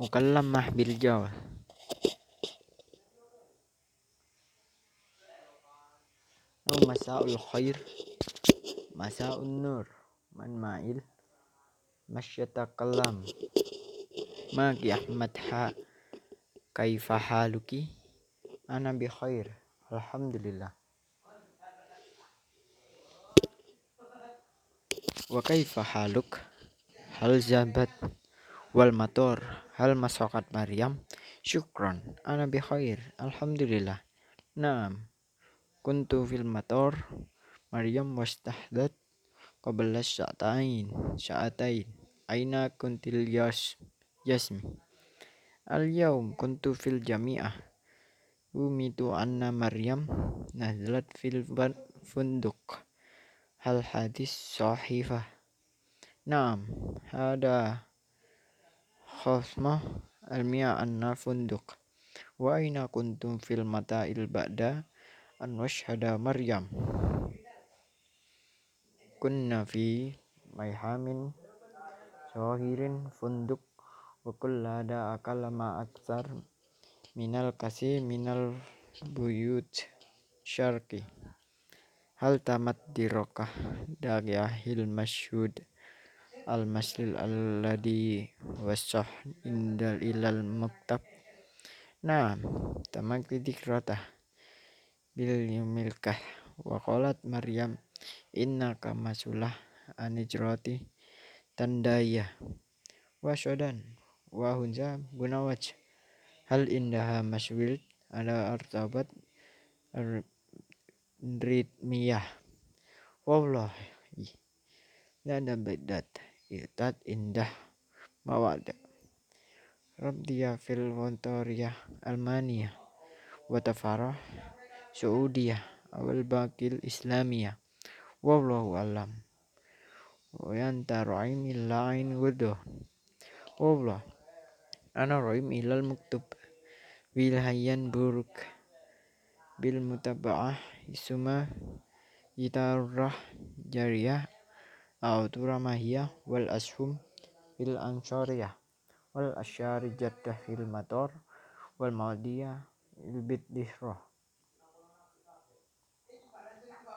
مكلمة بالجواب مساء الخير مساء النور من مائل مش يتكلم معك أحمد ح كيف حالك أنا بخير الحمد لله وكيف حالك هل wal matur. Hal masakat Maryam. Syukron. Ana bi khair. Alhamdulillah. Naam. Kuntu fil matur. Maryam wastahdat qabla sya'atain sya'atain aina kuntil yas yasmi? Al yaum kuntu fil jami'ah. Umitu anna Maryam nazlat fil funduk. Hal hadis sahifah. Naam, hada خصمة المياه أن فندق وأين كنتم في المتاع بعد أن وشهد مريم كنا في ميحام صغير فندق وكل هذا أقل ما أكثر من الكثير من البيوت شرقي هل تمت دراسة دقيقة المشهود al masjid alladhi wasah indal ilal maktab nah tamak titik rata. Bil yumilkah waqalat maryam inna masulah anijrati tandaya. Wasodan wahunza wa gunawaj. Hal indaha maswil ala artabat ritmiyah wallahi la ada bedat Itat indah mawada. Rabdiya fil montoria Almania. Watafarah Saudiyah Awal Bakil Islamiyah. Wallahu alam. Wayanta ro'im illain gudoh Wallah. Ana ro'im ilal muktub. Wilhayan buruk. Bil mutaba'ah Isuma. Gitarrah Jariyah. أو ترى والأسهم بالأنشارية والأشياء جدة في المطار والمادية البديهة